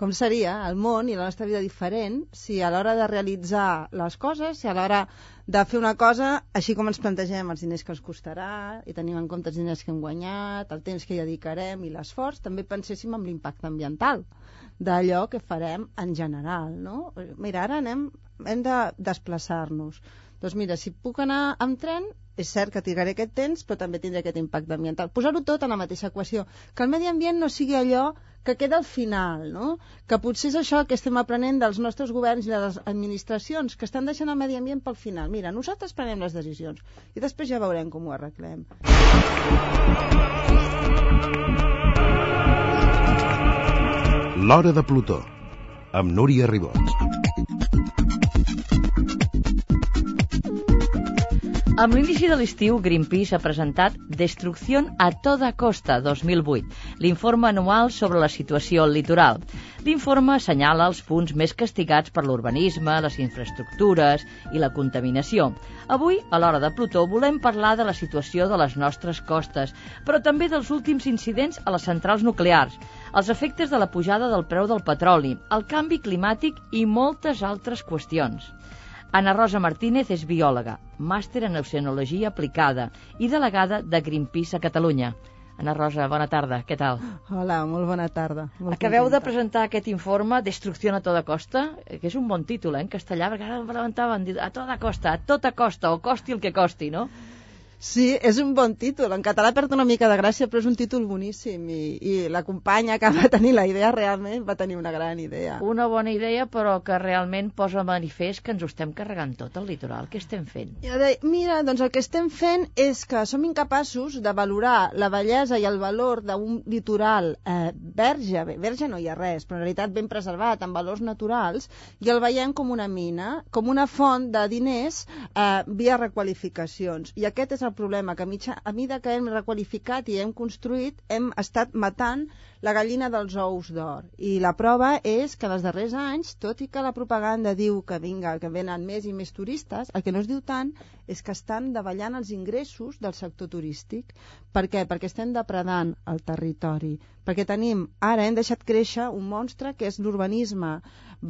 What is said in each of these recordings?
com seria el món i la nostra vida diferent si a l'hora de realitzar les coses, si a l'hora de fer una cosa, així com ens plantegem els diners que ens costarà i tenim en compte els diners que hem guanyat, el temps que hi dedicarem i l'esforç, també penséssim en l'impacte ambiental d'allò que farem en general, no? Mira, ara anem, hem de desplaçar-nos. Doncs mira, si puc anar amb tren, és cert que trigaré aquest temps, però també tindré aquest impacte ambiental. Posar-ho tot en la mateixa equació. Que el medi ambient no sigui allò que queda al final, no? Que potser és això que estem aprenent dels nostres governs i de les administracions, que estan deixant el medi ambient pel final. Mira, nosaltres prenem les decisions i després ja veurem com ho arreglem. L'Hora de Plutó, amb Núria Ribot. Amb l'inici de l'estiu, Greenpeace ha presentat Destrucción a toda costa 2008, l'informe anual sobre la situació al litoral. L'informe assenyala els punts més castigats per l'urbanisme, les infraestructures i la contaminació. Avui, a l'hora de Plutó, volem parlar de la situació de les nostres costes, però també dels últims incidents a les centrals nuclears, els efectes de la pujada del preu del petroli, el canvi climàtic i moltes altres qüestions. Ana Rosa Martínez és biòloga, màster en oceanologia aplicada i delegada de Greenpeace a Catalunya. Ana Rosa, bona tarda, què tal? Hola, molt bona tarda. Molt Acabeu contenta. de presentar aquest informe, Destrucció a toda costa, que és un bon títol, eh, en castellà, perquè ara el levantaven, a toda costa, a tota costa, o costi el que costi, no? Sí, és un bon títol. En català perd una mica de gràcia, però és un títol boníssim. I, i la companya que va tenir la idea realment va tenir una gran idea. Una bona idea, però que realment posa manifest que ens ho estem carregant tot al litoral. Què estem fent? Jo deia, mira, doncs el que estem fent és que som incapaços de valorar la bellesa i el valor d'un litoral eh, verge, bé, verge no hi ha res, però en realitat ben preservat, amb valors naturals, i el veiem com una mina, com una font de diners eh, via requalificacions. I aquest és el problema, que a, mitja, a mida que hem requalificat i hem construït, hem estat matant la gallina dels ous d'or. I la prova és que els darrers anys, tot i que la propaganda diu que vinga, que venen més i més turistes, el que no es diu tant és que estan davallant els ingressos del sector turístic. Per què? Perquè estem depredant el territori. Perquè tenim, ara hem deixat créixer un monstre que és l'urbanisme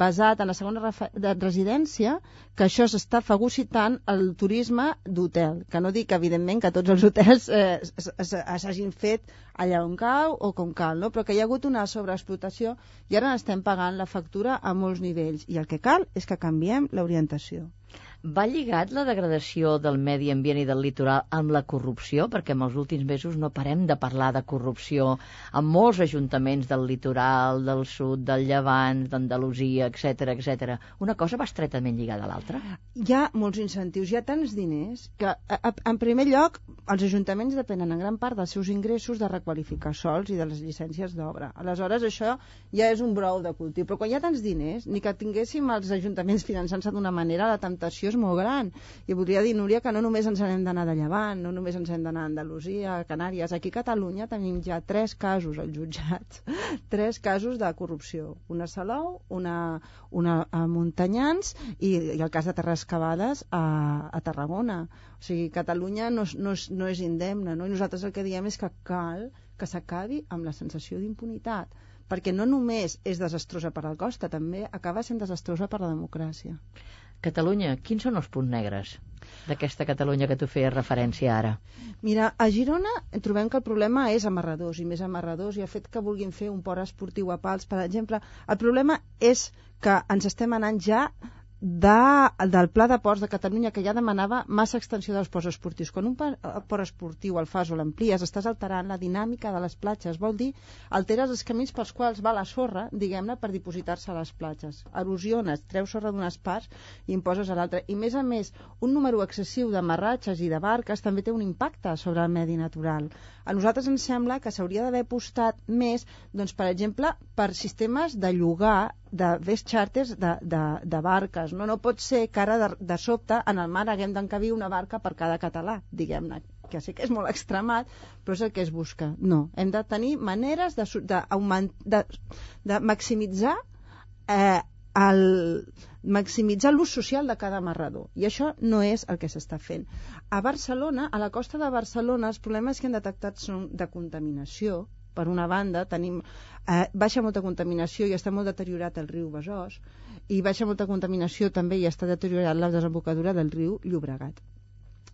basat en la segona de residència, que això s'està fagocitant el turisme d'hotel. Que no dic, evidentment, que tots els hotels eh, s'hagin fet allà on cal o com cal, no? però que hi ha hagut una sobreexplotació i ara n'estem pagant la factura a molts nivells. I el que cal és que canviem l'orientació. Va lligat la degradació del medi ambient i del litoral amb la corrupció? Perquè en els últims mesos no parem de parlar de corrupció en molts ajuntaments del litoral, del sud, del llevant, d'Andalusia, etc etc. Una cosa va estretament lligada a l'altra? Hi ha molts incentius, hi ha tants diners que, a, a, en primer lloc, els ajuntaments depenen en gran part dels seus ingressos de requalificar sols i de les llicències d'obra. Aleshores, això ja és un brou de cultiu. Però quan hi ha tants diners, ni que tinguéssim els ajuntaments finançant-se d'una manera, la temptació és molt gran. I voldria dir, Núria, que no només ens hem d'anar de Llevant, no només ens hem d'anar a Andalusia, a Canàries. Aquí a Catalunya tenim ja tres casos al jutjat, tres casos de corrupció. Una a Salou, una, una a Montanyans i, i el cas de Terres Cavades a, a Tarragona. O sigui, Catalunya no, no, és, no és indemne, no? I nosaltres el que diem és que cal que s'acabi amb la sensació d'impunitat perquè no només és desastrosa per al costa, també acaba sent desastrosa per la democràcia. Catalunya, quins són els punts negres d'aquesta Catalunya que tu feies referència ara? Mira, a Girona trobem que el problema és amarradors i més amarradors i el fet que vulguin fer un port esportiu a Pals, per exemple. El problema és que ens estem anant ja de, del Pla de Ports de Catalunya que ja demanava massa extensió dels ports esportius. Quan un port esportiu el fas o l'amplies, estàs alterant la dinàmica de les platges. Vol dir, alteres els camins pels quals va la sorra, diguem-ne, per dipositar-se a les platges. Erosiones, treus sorra d'unes parts i imposes a l'altra. I més a més, un número excessiu de marratges i de barques també té un impacte sobre el medi natural. A nosaltres ens sembla que s'hauria d'haver apostat més, doncs, per exemple, per sistemes de llogar de ves charters de, de, de barques. No, no pot ser que ara de, de sobte en el mar haguem d'encabir una barca per cada català, diguem-ne que sé que és molt extremat, però és el que es busca. No, hem de tenir maneres de, de, de, de maximitzar eh, el maximitzar l'ús social de cada amarrador. I això no és el que s'està fent. A Barcelona, a la costa de Barcelona, els problemes que han detectat són de contaminació, per una banda, tenim eh, baixa molta contaminació i està molt deteriorat el riu Besòs i baixa molta contaminació també i està deteriorat la desembocadura del riu Llobregat.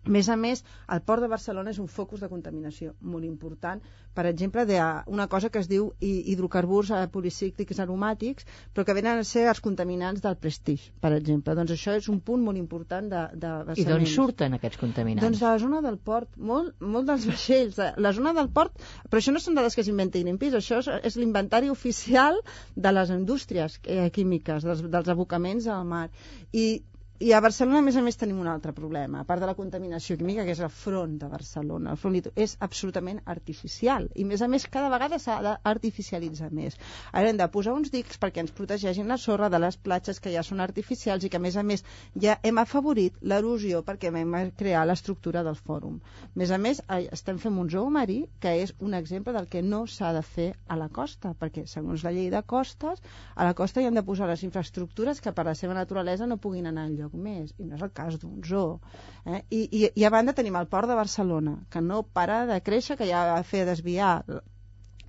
A més a més, el port de Barcelona és un focus de contaminació molt important, per exemple, d'una cosa que es diu hidrocarburs eh, policíclics aromàtics, però que venen a ser els contaminants del Prestige, per exemple. Doncs això és un punt molt important de, de I d'on surten aquests contaminants? Doncs de la zona del port, molt, molt dels vaixells. La zona del port, però això no són dades que s'inventi Greenpeace, això és, és l'inventari oficial de les indústries eh, químiques, dels, dels abocaments al mar. I i a Barcelona, a més a més, tenim un altre problema. A part de la contaminació química, que és el front de Barcelona. El front és absolutament artificial. I, a més a més, cada vegada s'ha d'artificialitzar més. Ara hem de posar uns dics perquè ens protegeixin la sorra de les platges que ja són artificials i que, a més a més, ja hem afavorit l'erosió perquè vam crear l'estructura del fòrum. A més a més, estem fent un zoo marí que és un exemple del que no s'ha de fer a la costa, perquè, segons la llei de costes, a la costa hi han de posar les infraestructures que per la seva naturalesa no puguin anar enlloc lloc més, i no és el cas d'un zoo. Eh? I, i, I a banda tenim el port de Barcelona, que no para de créixer, que ja va fer desviar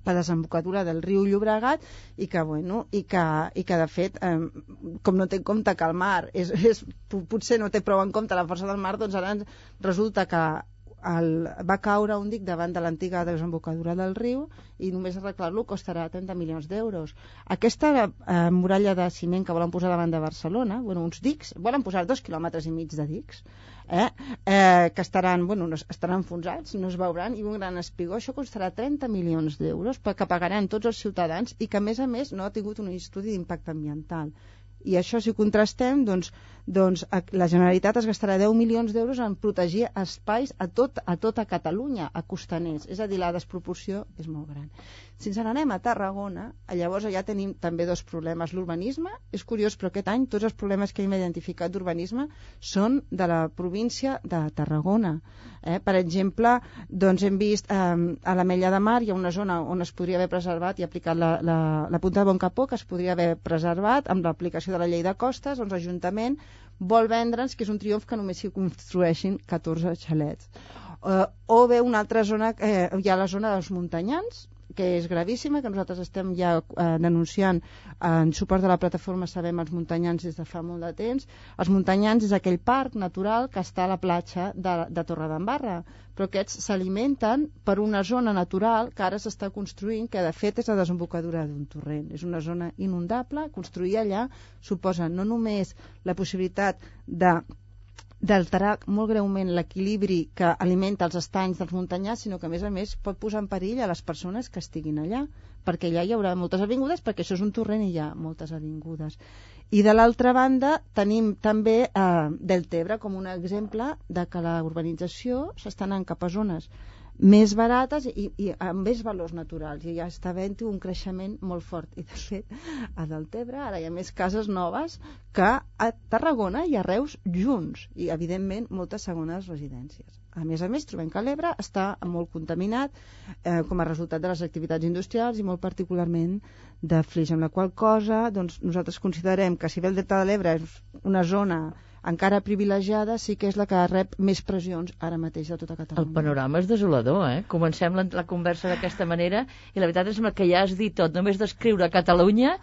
la desembocadura del riu Llobregat i que, bueno, i que, i que de fet, eh, com no té en compte que el mar és, és, potser no té prou en compte la força del mar, doncs ara resulta que el, va caure un dic davant de l'antiga desembocadura del riu i només arreglar-lo costarà 30 milions d'euros. Aquesta eh, muralla de ciment que volen posar davant de Barcelona, bueno, uns dics, volen posar dos quilòmetres i mig de dics, eh, eh, que estaran, bueno, no, estaran enfonsats, no es veuran, i un gran espigó, això costarà 30 milions d'euros que pagaran tots els ciutadans i que, a més a més, no ha tingut un estudi d'impacte ambiental. I això, si contrastem, doncs, doncs la Generalitat es gastarà 10 milions d'euros en protegir espais a, tot, a tota Catalunya, a costaners. És a dir, la desproporció és molt gran. Si ens n'anem a Tarragona, llavors ja tenim també dos problemes. L'urbanisme, és curiós, però aquest any tots els problemes que hem identificat d'urbanisme són de la província de Tarragona. Eh? Per exemple, doncs hem vist eh, a la Mella de Mar hi ha una zona on es podria haver preservat i aplicat la, la, la punta de Bon Capó, que es podria haver preservat amb l'aplicació de la llei de costes, doncs l'Ajuntament vol vendre'ns que és un triomf que només s'hi construeixin 14 xalets. Eh, o bé una altra zona, eh, hi ha la zona dels muntanyans, que és gravíssima, que nosaltres estem ja eh, denunciant en suport de la plataforma Sabem els muntanyans des de fa molt de temps. Els muntanyans és aquell parc natural que està a la platja de, de Torredembarra, però aquests s'alimenten per una zona natural que ara s'està construint, que de fet és la desembocadura d'un torrent. És una zona inundable, construir allà suposa no només la possibilitat de d'alterar molt greument l'equilibri que alimenta els estanys dels muntanyars, sinó que, a més a més, pot posar en perill a les persones que estiguin allà, perquè allà hi haurà moltes avingudes, perquè això és un torrent i hi ha moltes avingudes. I de l'altra banda tenim també eh, Deltebre com un exemple de que la urbanització s'està anant cap a zones més barates i, i amb més valors naturals. I ja està havent un creixement molt fort. I de fet a Deltebre ara hi ha més cases noves que a Tarragona i a Reus junts. I evidentment moltes segones residències. A més a més, trobem que l'Ebre està molt contaminat eh, com a resultat de les activitats industrials i molt particularment de flix, amb la qual cosa doncs, nosaltres considerem que si bé el Delta de l'Ebre és una zona encara privilegiada sí que és la que rep més pressions ara mateix de tota Catalunya. El panorama és desolador, eh? Comencem la, la conversa d'aquesta manera i la veritat és que ja has dit tot, només descriure Catalunya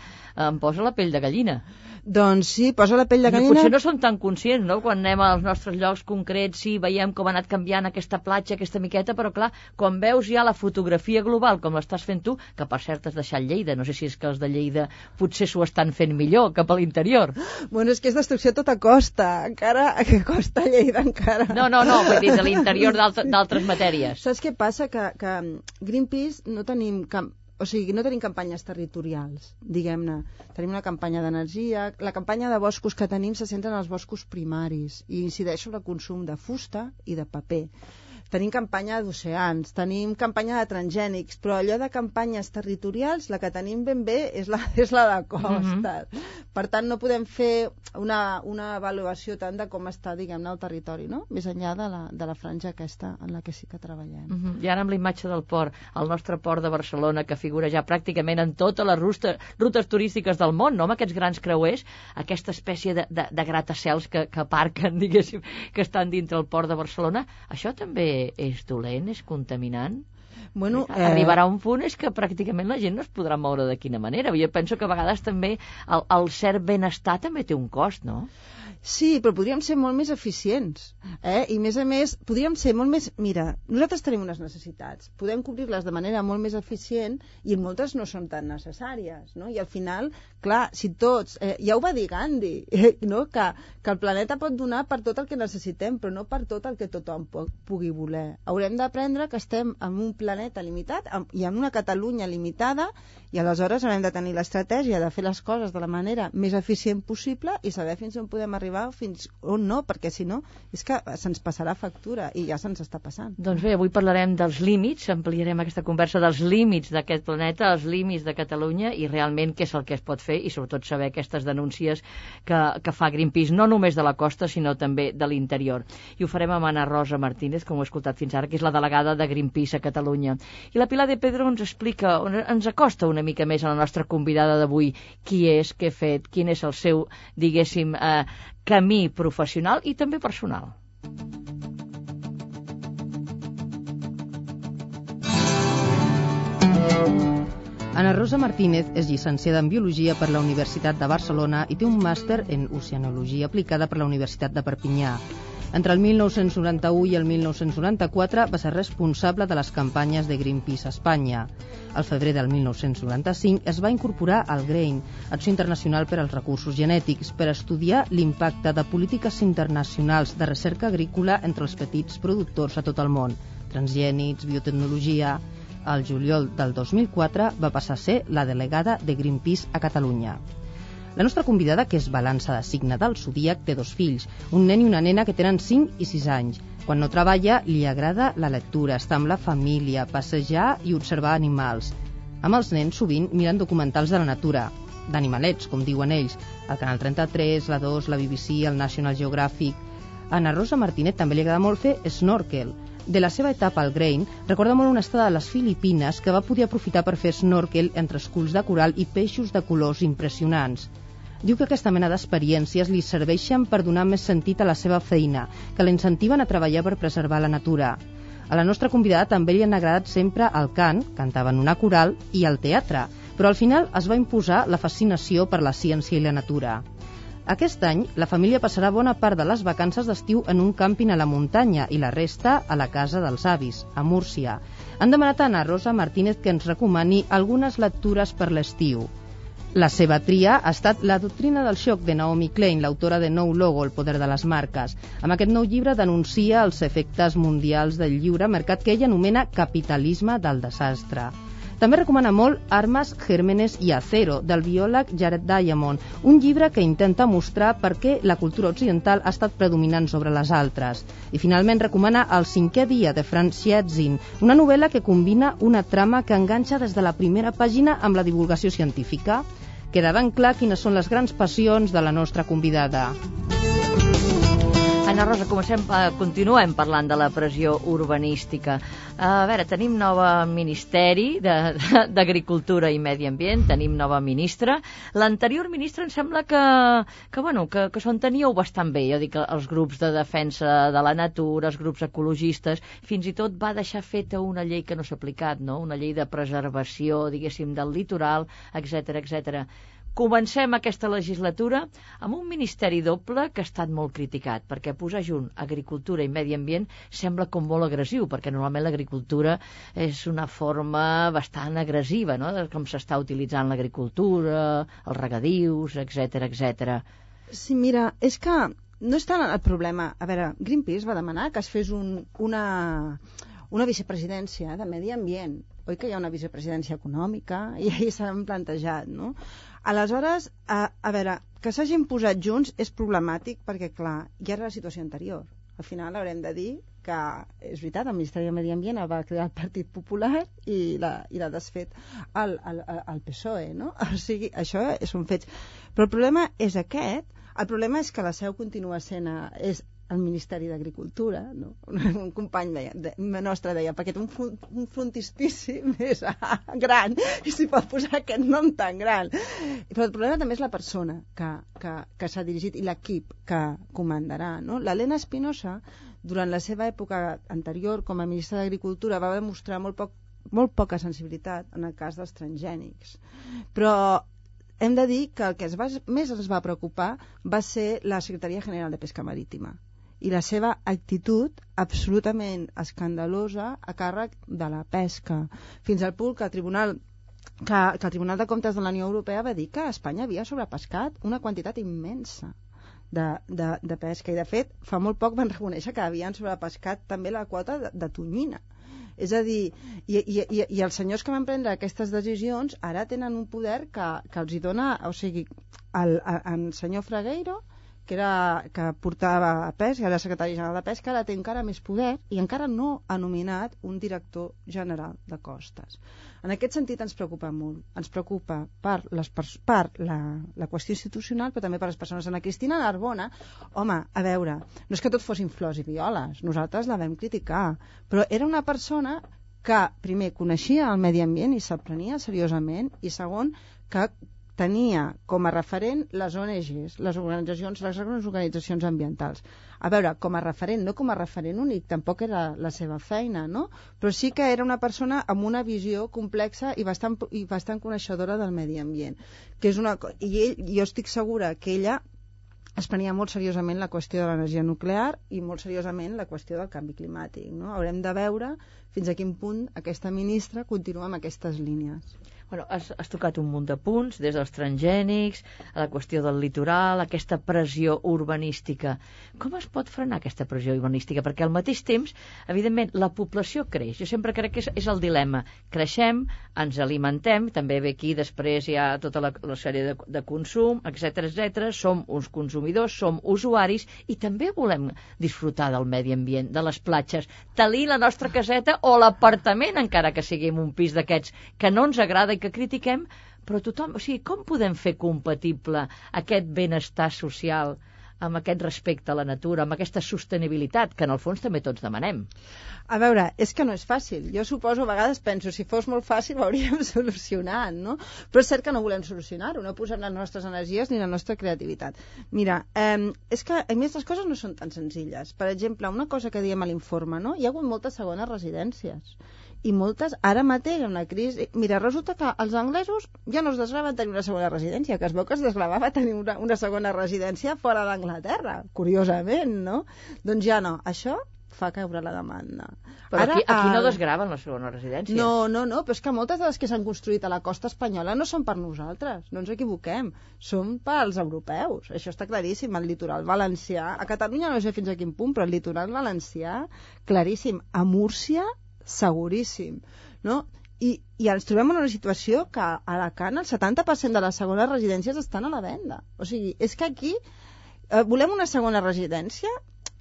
em posa la pell de gallina. Doncs sí, posa la pell de gallina. Potser no som tan conscients, no?, quan anem als nostres llocs concrets, sí, veiem com ha anat canviant aquesta platja, aquesta miqueta, però clar, quan veus ja la fotografia global, com l'estàs fent tu, que per cert has deixat Lleida, no sé si és que els de Lleida potser s'ho estan fent millor cap a l'interior. Bueno, és que és destrucció a tota costa, encara que costa Lleida encara. No, no, no, vull dir, de l'interior d'altres matèries. Saps què passa? Que, que Greenpeace no tenim cap o sigui, no tenim campanyes territorials, diguem-ne. Tenim una campanya d'energia. La campanya de boscos que tenim se centra en els boscos primaris i incideix sobre el consum de fusta i de paper tenim campanya d'oceans, tenim campanya de transgènics, però allò de campanyes territorials, la que tenim ben bé és la, és la de costes. Mm -hmm. Per tant, no podem fer una, una avaluació tant de com està, diguem-ne, el territori, no? Més enllà de la, de la franja aquesta en la que sí que treballem. Mm -hmm. I ara amb la imatge del port, el nostre port de Barcelona, que figura ja pràcticament en totes les rutes, rutes turístiques del món, no? amb aquests grans creuers, aquesta espècie de, de, de gratacels que, que aparquen, diguéssim, que estan dintre el port de Barcelona, això també és dolent, és contaminant? Bueno, eh... Arribarà un punt és que pràcticament la gent no es podrà moure de quina manera. Jo penso que a vegades també el, el cert benestar també té un cost, no? Sí, però podríem ser molt més eficients. Eh? I, a més a més, podríem ser molt més... Mira, nosaltres tenim unes necessitats. Podem cobrir-les de manera molt més eficient i moltes no són tan necessàries. No? I al final, clar, si tots... Eh, ja ho va dir Gandhi, eh, no? que, que el planeta pot donar per tot el que necessitem, però no per tot el que tothom pugui voler. Haurem d'aprendre que estem en un planeta limitat i en una Catalunya limitada i aleshores haurem de tenir l'estratègia de fer les coses de la manera més eficient possible i saber fins on podem arribar o fins on no, perquè si no és que se'ns passarà factura i ja se'ns està passant. Doncs bé, avui parlarem dels límits, ampliarem aquesta conversa dels límits d'aquest planeta, els límits de Catalunya i realment què és el que es pot fer i sobretot saber aquestes denúncies que, que fa Greenpeace, no només de la costa sinó també de l'interior. I ho farem amb Anna Rosa Martínez, com ho he escoltat fins ara, que és la delegada de Greenpeace a Catalunya. I la Pilar de Pedro ens explica, ens acosta una mica més a la nostra convidada d'avui, qui és, què ha fet, quin és el seu, diguéssim, eh, camí professional i també personal. Ana Rosa Martínez és llicenciada en Biologia per la Universitat de Barcelona i té un màster en Oceanologia aplicada per la Universitat de Perpinyà. Entre el 1991 i el 1994 va ser responsable de les campanyes de Greenpeace a Espanya. Al febrer del 1995 es va incorporar al GRAIN, Acció Internacional per als Recursos Genètics, per estudiar l'impacte de polítiques internacionals de recerca agrícola entre els petits productors a tot el món, transgènics, biotecnologia... Al juliol del 2004 va passar a ser la delegada de Greenpeace a Catalunya. La nostra convidada, que és balança de signe del Zodíac, té dos fills, un nen i una nena que tenen 5 i 6 anys. Quan no treballa, li agrada la lectura, estar amb la família, passejar i observar animals. Amb els nens, sovint, miren documentals de la natura, d'animalets, com diuen ells, el Canal 33, la 2, la BBC, el National Geographic... A Ana Rosa Martínez també li agrada molt fer snorkel. De la seva etapa al Grain, recorda molt una estada a les Filipines que va poder aprofitar per fer snorkel entre esculls de coral i peixos de colors impressionants. Diu que aquesta mena d'experiències li serveixen per donar més sentit a la seva feina, que l'incentiven a treballar per preservar la natura. A la nostra convidada també li han agradat sempre el cant, cantava en una coral, i el teatre, però al final es va imposar la fascinació per la ciència i la natura. Aquest any, la família passarà bona part de les vacances d'estiu en un càmping a la muntanya i la resta a la casa dels avis, a Múrcia. Han demanat a Ana Rosa Martínez que ens recomani algunes lectures per l'estiu. La seva tria ha estat La doctrina del xoc de Naomi Klein, l'autora de Nou Logo, El poder de les marques. Amb aquest nou llibre denuncia els efectes mundials del lliure mercat que ella anomena capitalisme del desastre. També recomana molt Armes, Gérmenes i Acero, del biòleg Jared Diamond, un llibre que intenta mostrar per què la cultura occidental ha estat predominant sobre les altres. I finalment recomana El cinquè dia, de Franz Jetzin, una novel·la que combina una trama que enganxa des de la primera pàgina amb la divulgació científica queda ben clar quines són les grans passions de la nostra convidada. Anna Rosa, comencem, eh, continuem parlant de la pressió urbanística. A veure, tenim nova Ministeri d'Agricultura i Medi Ambient, tenim nova ministra. L'anterior ministra em sembla que, que, bueno, que, que s'ho enteníeu bastant bé. Jo dic, els grups de defensa de la natura, els grups ecologistes, fins i tot va deixar feta una llei que no s'ha aplicat, no? una llei de preservació, diguéssim, del litoral, etc etc. Comencem aquesta legislatura amb un ministeri doble que ha estat molt criticat, perquè posar junt agricultura i medi ambient sembla com molt agressiu, perquè normalment l'agricultura és una forma bastant agressiva, no?, de com s'està utilitzant l'agricultura, els regadius, etc etc. Sí, mira, és que no és tant el problema. A veure, Greenpeace va demanar que es fes un, una, una vicepresidència de medi ambient. Oi que hi ha una vicepresidència econòmica? I ahir s'han plantejat, no? Aleshores, a, a veure, que s'hagin posat junts és problemàtic perquè, clar, ja era la situació anterior. Al final haurem de dir que és veritat, el Ministeri de Medi Ambient el va crear el Partit Popular i l'ha desfet el, el, el PSOE, no? O sigui, això són fets. Però el problema és aquest, el problema és que la seu continua sent, a, és al Ministeri d'Agricultura, no? un company deia, de, nostre deia, perquè té un, un frontispici més gran i s'hi pot posar aquest nom tan gran. Però el problema també és la persona que, que, que s'ha dirigit i l'equip que comandarà. No? L'Helena Espinosa, durant la seva època anterior com a ministra d'Agricultura, va demostrar molt poc molt poca sensibilitat en el cas dels transgènics. Però hem de dir que el que es va, més ens va preocupar va ser la Secretaria General de Pesca Marítima i la seva actitud absolutament escandalosa a càrrec de la pesca, fins al punt que el Tribunal que, que el Tribunal de Comptes de la Unió Europea va dir que Espanya havia sobrepescat una quantitat immensa de, de, de pesca. I de fet fa molt poc van reconèixer que havien sobrepescat també la quota de, de tonyina. És a dir, i, i, i, i els senyors que van prendre aquestes decisions ara tenen un poder que, que els hi dona, o sigui, el, el, el senyor Fragueiro, que, era, que portava a pesca, era secretari general de pesca, ara té encara més poder i encara no ha nomenat un director general de costes. En aquest sentit ens preocupa molt. Ens preocupa per, les per la, la qüestió institucional, però també per les persones. Ana Cristina Narbona, home, a veure, no és que tot fossin flors i violes, nosaltres la vam criticar, però era una persona que, primer, coneixia el medi ambient i se'l prenia seriosament, i segon, que tenia com a referent les ONGs, les organitzacions, les organitzacions ambientals. A veure, com a referent, no com a referent únic, tampoc era la seva feina, no? Però sí que era una persona amb una visió complexa i bastant, i bastant coneixedora del medi ambient. Que és una, I ell, jo estic segura que ella es prenia molt seriosament la qüestió de l'energia nuclear i molt seriosament la qüestió del canvi climàtic. No? Haurem de veure fins a quin punt aquesta ministra continua amb aquestes línies. Bueno, has, has tocat un munt de punts, des dels transgènics, a la qüestió del litoral, aquesta pressió urbanística. Com es pot frenar aquesta pressió urbanística? Perquè al mateix temps, evidentment, la població creix. Jo sempre crec que és, és el dilema. Creixem, ens alimentem, també ve aquí després hi ha tota la, la sèrie de, de consum, etc etc. som uns consumidors, som usuaris i també volem disfrutar del medi ambient, de les platges, talir la nostra caseta o l'apartament, encara que siguem un pis d'aquests que no ens agrada i que critiquem, però tothom, o sigui, com podem fer compatible aquest benestar social amb aquest respecte a la natura, amb aquesta sostenibilitat, que en el fons també tots demanem. A veure, és que no és fàcil. Jo suposo, a vegades penso, si fos molt fàcil ho hauríem solucionat, no? Però és cert que no volem solucionar-ho, no posem les nostres energies ni la nostra creativitat. Mira, eh, és que a més les coses no són tan senzilles. Per exemple, una cosa que diem a l'informe, no? Hi ha hagut moltes segones residències i moltes, ara mateix, amb la crisi... Mira, resulta que els anglesos ja no es desgraven tenir una segona residència, que es veu que es desgravava tenir una, una segona residència fora d'Anglaterra, curiosament, no? Doncs ja no. Això fa caure la demanda. Però Ara, aquí, aquí no desgraven la segona residència. No, no, no, però és que moltes de les que s'han construït a la costa espanyola no són per nosaltres, no ens equivoquem, són per als europeus, això està claríssim, el litoral valencià, a Catalunya no sé fins a quin punt, però el litoral valencià, claríssim, a Múrcia seguríssim, no? I, i ens trobem en una situació que a Alacant el 70% de les segones residències estan a la venda. O sigui, és que aquí eh, volem una segona residència?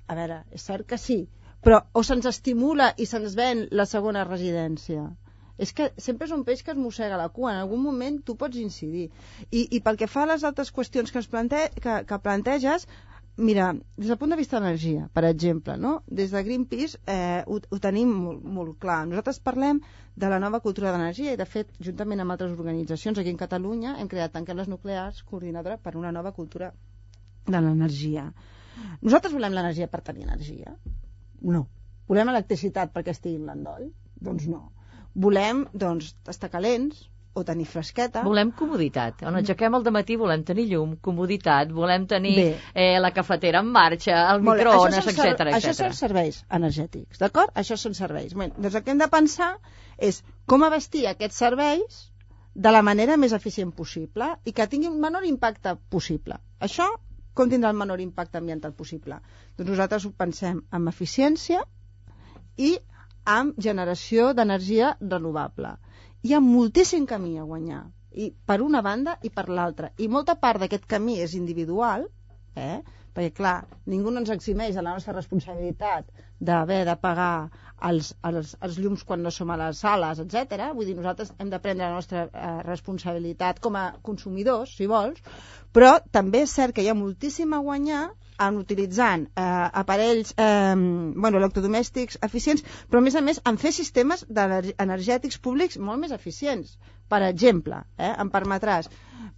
A veure, és cert que sí, però o se'ns estimula i se'ns ven la segona residència és que sempre és un peix que es mossega la cua, en algun moment tu pots incidir. I, i pel que fa a les altres qüestions que, es plante que, que planteges, Mira, des del punt de vista d'energia, per exemple, no? des de Greenpeace eh, ho, ho tenim molt, molt clar. Nosaltres parlem de la nova cultura d'energia i, de fet, juntament amb altres organitzacions aquí en Catalunya, hem creat Tanquem les Nuclears, coordinadora per una nova cultura de l'energia. Nosaltres volem l'energia per tenir energia? No. Volem electricitat perquè estigui en l'endoll? Doncs no. Volem, doncs, estar calents, o tenir fresqueta. Volem comoditat. On aixequem al matí volem tenir llum, comoditat, volem tenir eh, la cafetera en marxa, el microones, etc etc. Això són serveis energètics, d'acord? Això són serveis. Bé, doncs el que hem de pensar és com abastir aquests serveis de la manera més eficient possible i que tingui un menor impacte possible. Això com tindrà el menor impacte ambiental possible? Doncs nosaltres ho pensem amb eficiència i amb generació d'energia renovable hi ha moltíssim camí a guanyar i per una banda i per l'altra i molta part d'aquest camí és individual eh? perquè clar, ningú no ens eximeix de la nostra responsabilitat d'haver de pagar els, els, els llums quan no som a les sales, etc. Vull dir, nosaltres hem de prendre la nostra eh, responsabilitat com a consumidors, si vols, però també és cert que hi ha moltíssim a guanyar en utilitzant eh, aparells eh, bueno, electrodomèstics eficients, però a més a més en fer sistemes energètics públics molt més eficients. Per exemple, eh, em permetràs,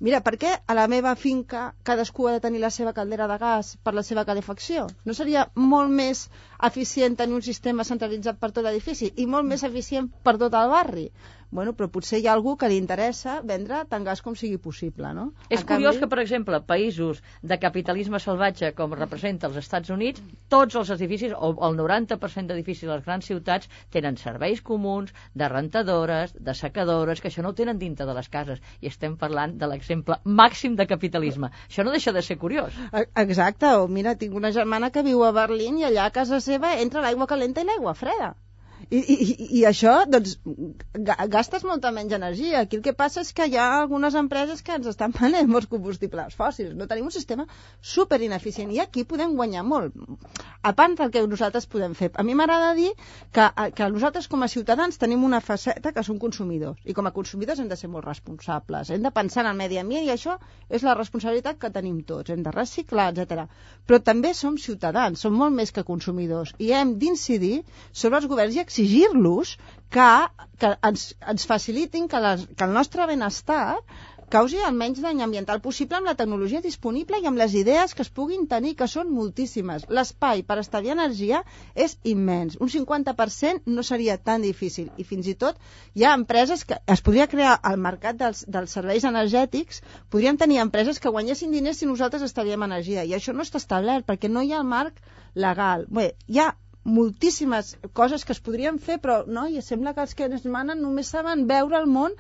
mira, per què a la meva finca cadascú ha de tenir la seva caldera de gas per la seva calefacció? No seria molt més eficient tenir un sistema centralitzat per tot l'edifici i molt més eficient per tot el barri? bueno, però potser hi ha algú que li interessa vendre tant gas com sigui possible, no? És En curiós canvi- que, per exemple, països de capitalisme salvatge com representa els Estats Units, tots els edificis, o el 90% d'edificis de les grans ciutats, tenen serveis comuns, de rentadores, de secadores, que això no ho tenen dintre de les cases. I estem parlant de l'exemple màxim de capitalisme. Això no deixa de ser curiós. E- Exacte, o mira, tinc una germana que viu a Berlín i allà a casa seva entra l'aigua calenta i l'aigua freda. I, i, i- això, doncs, ga- gastes molta menys energia. Aquí el que passa és que hi ha algunes empreses que ens estan venent molts combustibles fòssils. No tenim un sistema super ineficient i aquí podem guanyar molt. A part del que nosaltres podem fer. A mi m'agrada dir que, que nosaltres com a ciutadans tenim una faceta que som consumidors i com a consumidors hem de ser molt responsables. Hem de pensar en el medi ambient i això és la responsabilitat que tenim tots. Hem de reciclar, etc. Però també som ciutadans, som molt més que consumidors i hem d'incidir sobre els governs i exigir-los que, que ens, ens facilitin que, les, que el nostre benestar causi el menys dany ambiental possible amb la tecnologia disponible i amb les idees que es puguin tenir, que són moltíssimes. L'espai per estalviar energia és immens. Un 50% no seria tan difícil. I fins i tot hi ha empreses que es podria crear al mercat dels, dels serveis energètics, podríem tenir empreses que guanyessin diners si nosaltres estalviem energia. I això no està establert perquè no hi ha el marc legal. Bé, hi ha moltíssimes coses que es podrien fer, però no, i sembla que els que ens manen només saben veure el món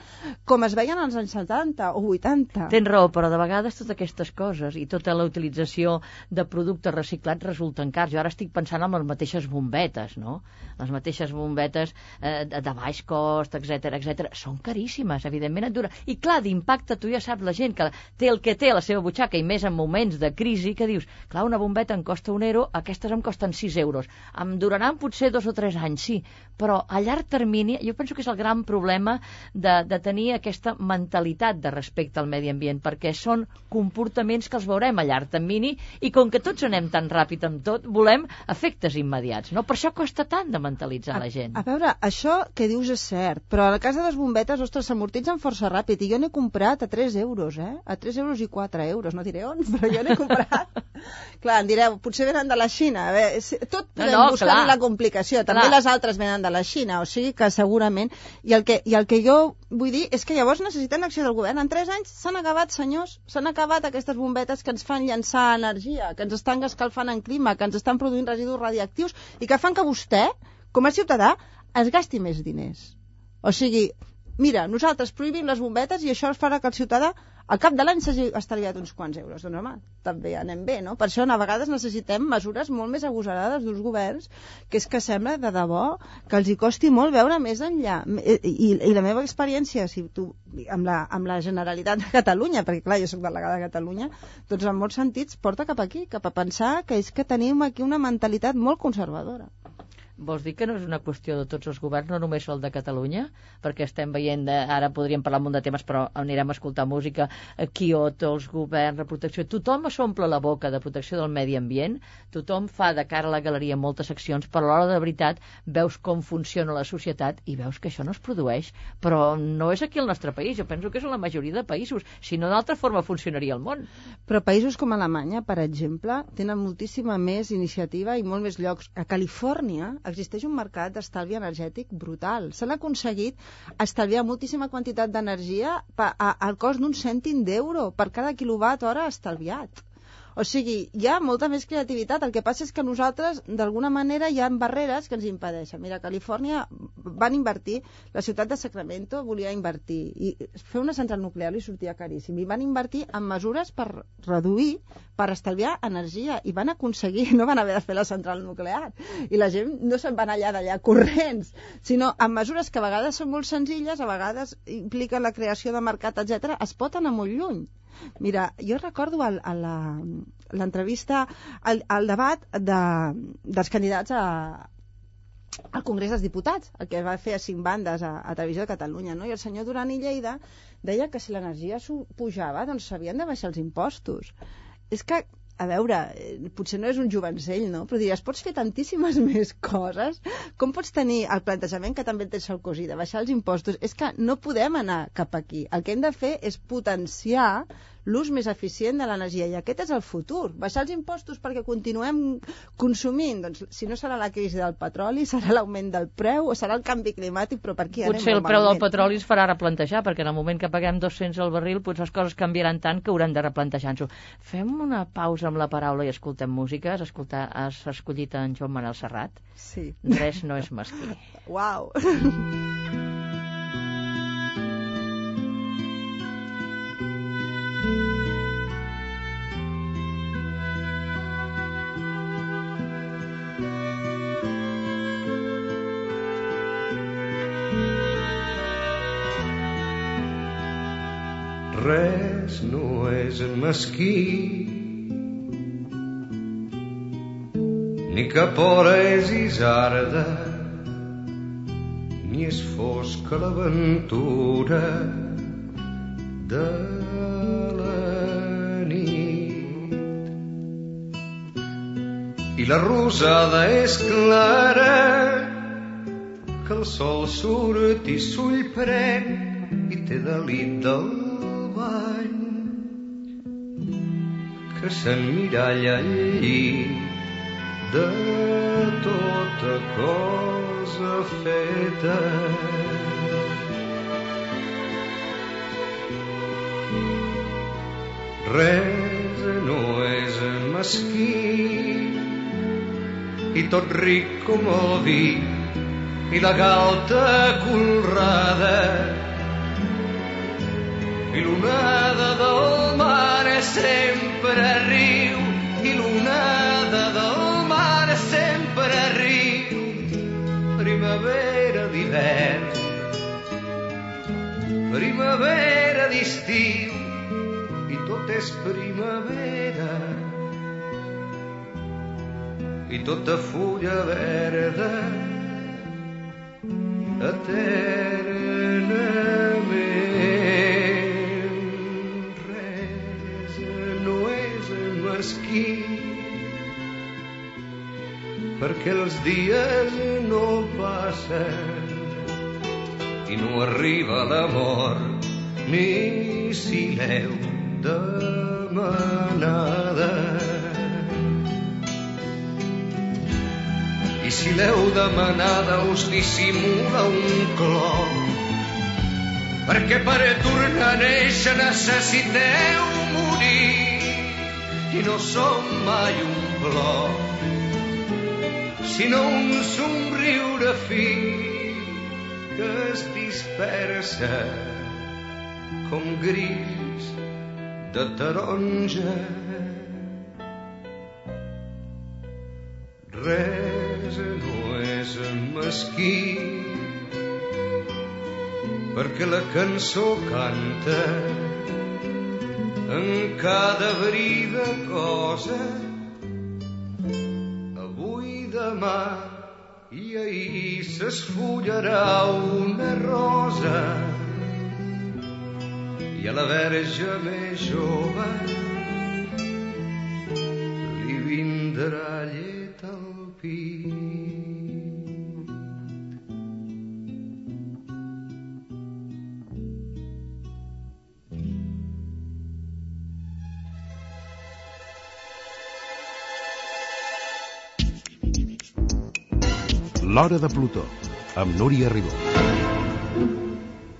com es veien als anys 70 o 80. Tens raó, però de vegades totes aquestes coses i tota la utilització de productes reciclats resulten cars. Jo ara estic pensant en les mateixes bombetes, no? Les mateixes bombetes eh, de, baix cost, etc etc. Són caríssimes, evidentment et dura. I clar, d'impacte, tu ja saps la gent que té el que té a la seva butxaca i més en moments de crisi, que dius, clar, una bombeta em costa un euro, aquestes em costen 6 euros. Em duraran potser dos o tres anys, sí, però a llarg termini jo penso que és el gran problema de, de tenir aquesta mentalitat de respecte al medi ambient, perquè són comportaments que els veurem a llarg termini i com que tots anem tan ràpid amb tot, volem efectes immediats, no? Per això costa tant de mentalitzar la gent. A veure, això que dius és cert, però a la casa de les bombetes, ostres, s'amortitzen força ràpid i jo n'he comprat a 3 euros, eh? A 3 euros i 4 euros, no diré on, però jo n'he comprat. clar, em direu, potser venen de la Xina. A veure, tot No, podem no, buscar clar. la complicació. També Clar. les altres venen de la Xina, o sigui que segurament... I el que, I el que jo vull dir és que llavors necessitem l'acció del govern. En 3 anys s'han acabat, senyors, s'han acabat aquestes bombetes que ens fan llançar energia, que ens estan escalfant en clima, que ens estan produint residus radioactius i que fan que vostè, com a ciutadà, es gasti més diners. O sigui, mira, nosaltres prohibim les bombetes i això farà que el ciutadà al cap de l'any s'hagi estalviat uns quants euros. Doncs home, també anem bé, no? Per això a vegades necessitem mesures molt més agosarades dels governs, que és que sembla de debò que els hi costi molt veure més enllà. I, i la meva experiència, si tu, amb, la, amb la Generalitat de Catalunya, perquè clar, jo soc delegada de Catalunya, doncs en molts sentits porta cap aquí, cap a pensar que és que tenim aquí una mentalitat molt conservadora. Vols dir que no és una qüestió de tots els governs, no només el de Catalunya? Perquè estem veient, de, ara podríem parlar un munt de temes, però anirem a escoltar música, eh, Kyoto, els governs, la protecció... Tothom s'omple la boca de protecció del medi ambient, tothom fa de cara a la galeria moltes accions, però a l'hora de veritat veus com funciona la societat i veus que això no es produeix. Però no és aquí al nostre país, jo penso que és a la majoria de països, si no d'altra forma funcionaria el món. Però països com Alemanya, per exemple, tenen moltíssima més iniciativa i molt més llocs. A Califòrnia existeix un mercat d'estalvi energètic brutal. S'han aconseguit estalviar moltíssima quantitat d'energia al cost d'un cèntim d'euro per cada quilowatt hora estalviat. O sigui, hi ha molta més creativitat. El que passa és que nosaltres, d'alguna manera, hi ha barreres que ens impedeixen. Mira, Califòrnia van invertir, la ciutat de Sacramento volia invertir, i fer una central nuclear li sortia caríssim, i van invertir en mesures per reduir, per estalviar energia, i van aconseguir, no van haver de fer la central nuclear, i la gent no se'n van allà d'allà corrents, sinó amb mesures que a vegades són molt senzilles, a vegades impliquen la creació de mercat, etc. es pot anar molt lluny. Mira, jo recordo l'entrevista, el, el debat de, dels candidats a, al Congrés dels Diputats, el que va fer a cinc bandes a, a Televisió de Catalunya, no? i el senyor Duran i Lleida deia que si l'energia pujava, doncs s'havien de baixar els impostos. És que a veure, eh, potser no és un jovencell, no? Però diries, pots fer tantíssimes més coses? Com pots tenir el plantejament que també té Sarkozy de baixar els impostos? És que no podem anar cap aquí. El que hem de fer és potenciar l'ús més eficient de l'energia i aquest és el futur. Baixar els impostos perquè continuem consumint, doncs si no serà la crisi del petroli, serà l'augment del preu o serà el canvi climàtic, però per aquí anem Potser el preu del petroli es farà replantejar, perquè en el moment que paguem 200 al barril, potser les coses canviaran tant que haurem de replantejar-nos-ho. Fem una pausa amb la paraula i escoltem música. Has, escoltat, has escollit en Joan Manel Serrat? Sí. Res no és mesquí. Uau! res no és mesquí. Ni cap hora és isarda ni és fosca l'aventura de la nit. I la rosada és clara que el sol surt i s'ull pren i té delit del que s'emmiralla al llit de tota cosa feta. Res no és mesquí i tot ric com el vi i la galta colrada i l'onada del mar sempre riu i l'onada del mar sempre riu. Primavera d'hivern. Primavera d'estiu. I tot és primavera. I tota fulla verda. Eternament perquè els dies no passen i no arriba la mort ni si l'heu demanada i si l'heu demanada us dissimula un clor perquè per tornar a néixer necessiteu morir i no som mai un plor sinó un somriure fi que es dispersa com gris de taronja. Res no és mesquí perquè la cançó canta en cada brida cosa demà i ahir s'esfullarà una rosa i a la verge més jove li vindrà llet al pit. L'Hora de Plutó, amb Núria Ribó.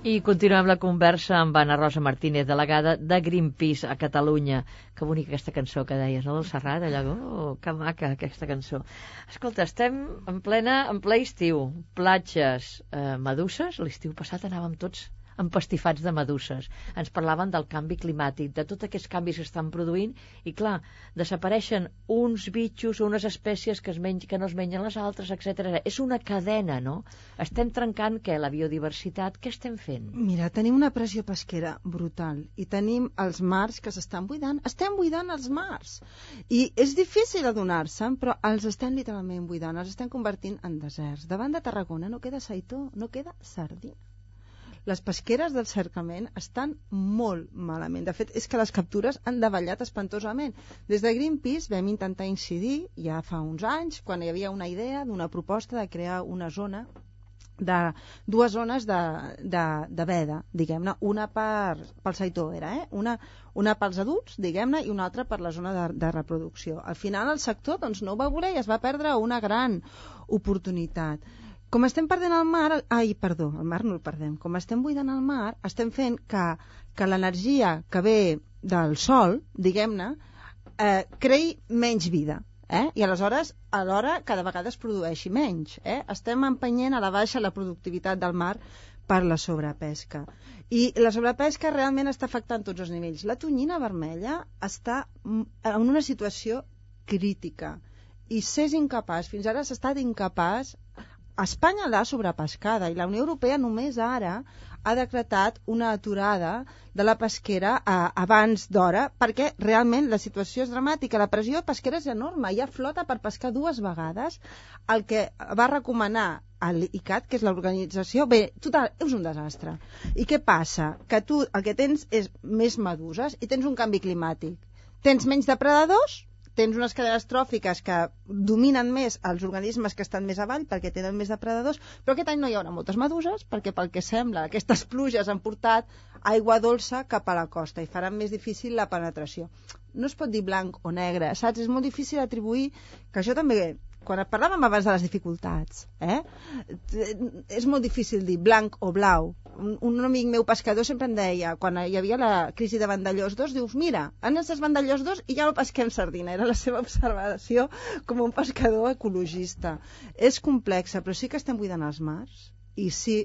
I continuem la conversa amb Anna Rosa Martínez, delegada de Greenpeace a Catalunya. Que bonica aquesta cançó que deies, no, del Serrat, allò? Oh, que maca, aquesta cançó. Escolta, estem en plena, en ple estiu. Platges, eh, meduses. L'estiu passat anàvem tots empastifats de meduses. Ens parlaven del canvi climàtic, de tots aquests canvis que estan produint, i clar, desapareixen uns bitxos unes espècies que, es menys, que no es mengen les altres, etc. És una cadena, no? Estem trencant, què, la biodiversitat? Què estem fent? Mira, tenim una pressió pesquera brutal i tenim els mars que s'estan buidant. Estem buidant els mars. I és difícil adonar-se'n, però els estem literalment buidant, els estem convertint en deserts. Davant de Tarragona no queda saitó, no queda sardina. Les pesqueres del cercament estan molt malament. De fet, és que les captures han davallat espantosament. Des de Greenpeace vam intentar incidir ja fa uns anys, quan hi havia una idea d'una proposta de crear una zona de dues zones de, de, de veda, diguem-ne, una per, pel Saitó era, eh? una, una pels adults, diguem-ne, i una altra per la zona de, de reproducció. Al final el sector doncs, no ho va voler i es va perdre una gran oportunitat. Com estem perdent el mar, ai, perdó, el mar no el perdem, com estem buidant el mar, estem fent que, que l'energia que ve del sol, diguem-ne, eh, creï menys vida. Eh? I aleshores, alhora, cada vegada es produeixi menys. Eh? Estem empenyent a la baixa la productivitat del mar per la sobrepesca. I la sobrepesca realment està afectant tots els nivells. La tonyina vermella està en una situació crítica i s'és incapaç, fins ara s'ha estat incapaç Espanya l'ha sobrepescada i la Unió Europea només ara ha decretat una aturada de la pesquera a, abans d'hora perquè realment la situació és dramàtica. La pressió pesquera és enorme. Hi ha flota per pescar dues vegades el que va recomanar l'ICAT, que és l'organització, bé, total, és un desastre. I què passa? Que tu el que tens és més meduses i tens un canvi climàtic. Tens menys depredadors, tens unes cadenes tròfiques que dominen més els organismes que estan més avall perquè tenen més depredadors, però aquest any no hi haurà moltes meduses perquè pel que sembla aquestes pluges han portat aigua dolça cap a la costa i faran més difícil la penetració. No es pot dir blanc o negre, saps? És molt difícil atribuir, que això també quan parlàvem abans de les dificultats, eh? és molt difícil dir blanc o blau. Un, un amic meu pescador sempre em deia, quan hi havia la crisi de Vandellós 2, dius, mira, han els Vandellós 2 i ja no pesquem sardina. Era la seva observació com un pescador ecologista. És complexa, però sí que estem buidant els mars i sí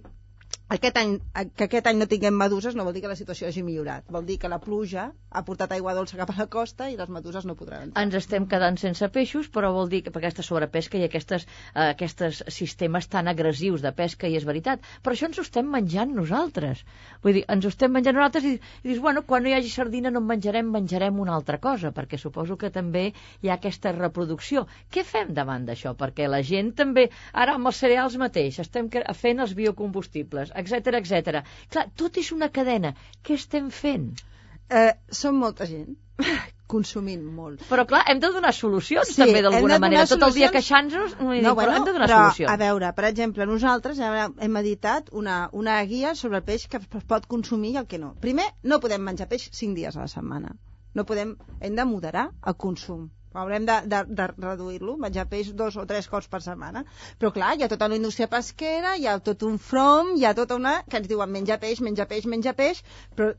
aquest any, que aquest any no tinguem meduses no vol dir que la situació hagi millorat. Vol dir que la pluja ha portat aigua dolça cap a la costa i les meduses no podran entrar. Ens estem quedant sense peixos, però vol dir que per aquesta sobrepesca i aquestes, eh, aquests sistemes tan agressius de pesca, i és veritat. Però això ens ho estem menjant nosaltres. Vull dir, ens ho estem menjant nosaltres i, i dius, bueno, quan no hi hagi sardina no en menjarem, menjarem una altra cosa, perquè suposo que també hi ha aquesta reproducció. Què fem davant d'això? Perquè la gent també, ara amb els cereals mateix, estem fent els biocombustibles, etc etc. Clar, tot és una cadena. Què estem fent? Eh, som molta gent consumint molt. Però clar, hem de donar solucions sí, també d'alguna manera. Tot el dia queixant-nos, no, bueno, però hem de donar però, solucions. A veure, per exemple, nosaltres hem editat una, una guia sobre el peix que es pot consumir i el que no. Primer, no podem menjar peix 5 dies a la setmana. No podem, hem de moderar el consum haurem de, de, de reduir-lo, menjar peix dos o tres cops per setmana. Però clar, hi ha tota una indústria pesquera, hi ha tot un front, hi ha tota una... que ens diuen menja peix, menja peix, menja peix, però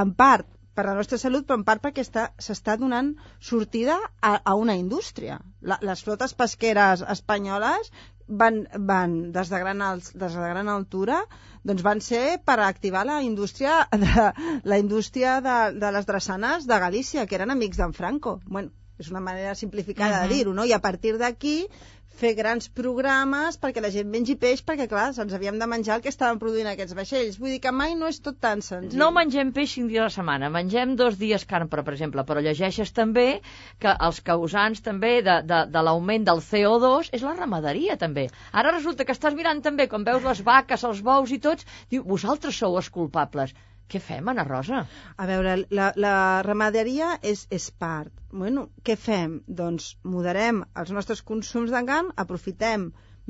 en part per la nostra salut, però en part perquè s'està donant sortida a, a una indústria. La, les flotes pesqueres espanyoles van, van des, de gran alt, des de gran altura doncs van ser per activar la indústria de, la indústria de, de les drassanes de Galícia, que eren amics d'en Franco. Bueno, és una manera simplificada uh -huh. de dir-ho, no? I a partir d'aquí fer grans programes perquè la gent mengi peix, perquè clar, ens havíem de menjar el que estaven produint aquests vaixells. Vull dir que mai no és tot tan senzill. No mengem peix cinc dies a la setmana, mengem dos dies carn, per exemple, però llegeixes també que els causants també de, de, de l'augment del CO2 és la ramaderia també. Ara resulta que estàs mirant també, quan veus les vaques, els bous i tots, diu, vosaltres sou els culpables. Què fem, Anna Rosa? A veure, la, la ramaderia és, és part. Bueno, què fem? Doncs moderem els nostres consums d'engam, aprofitem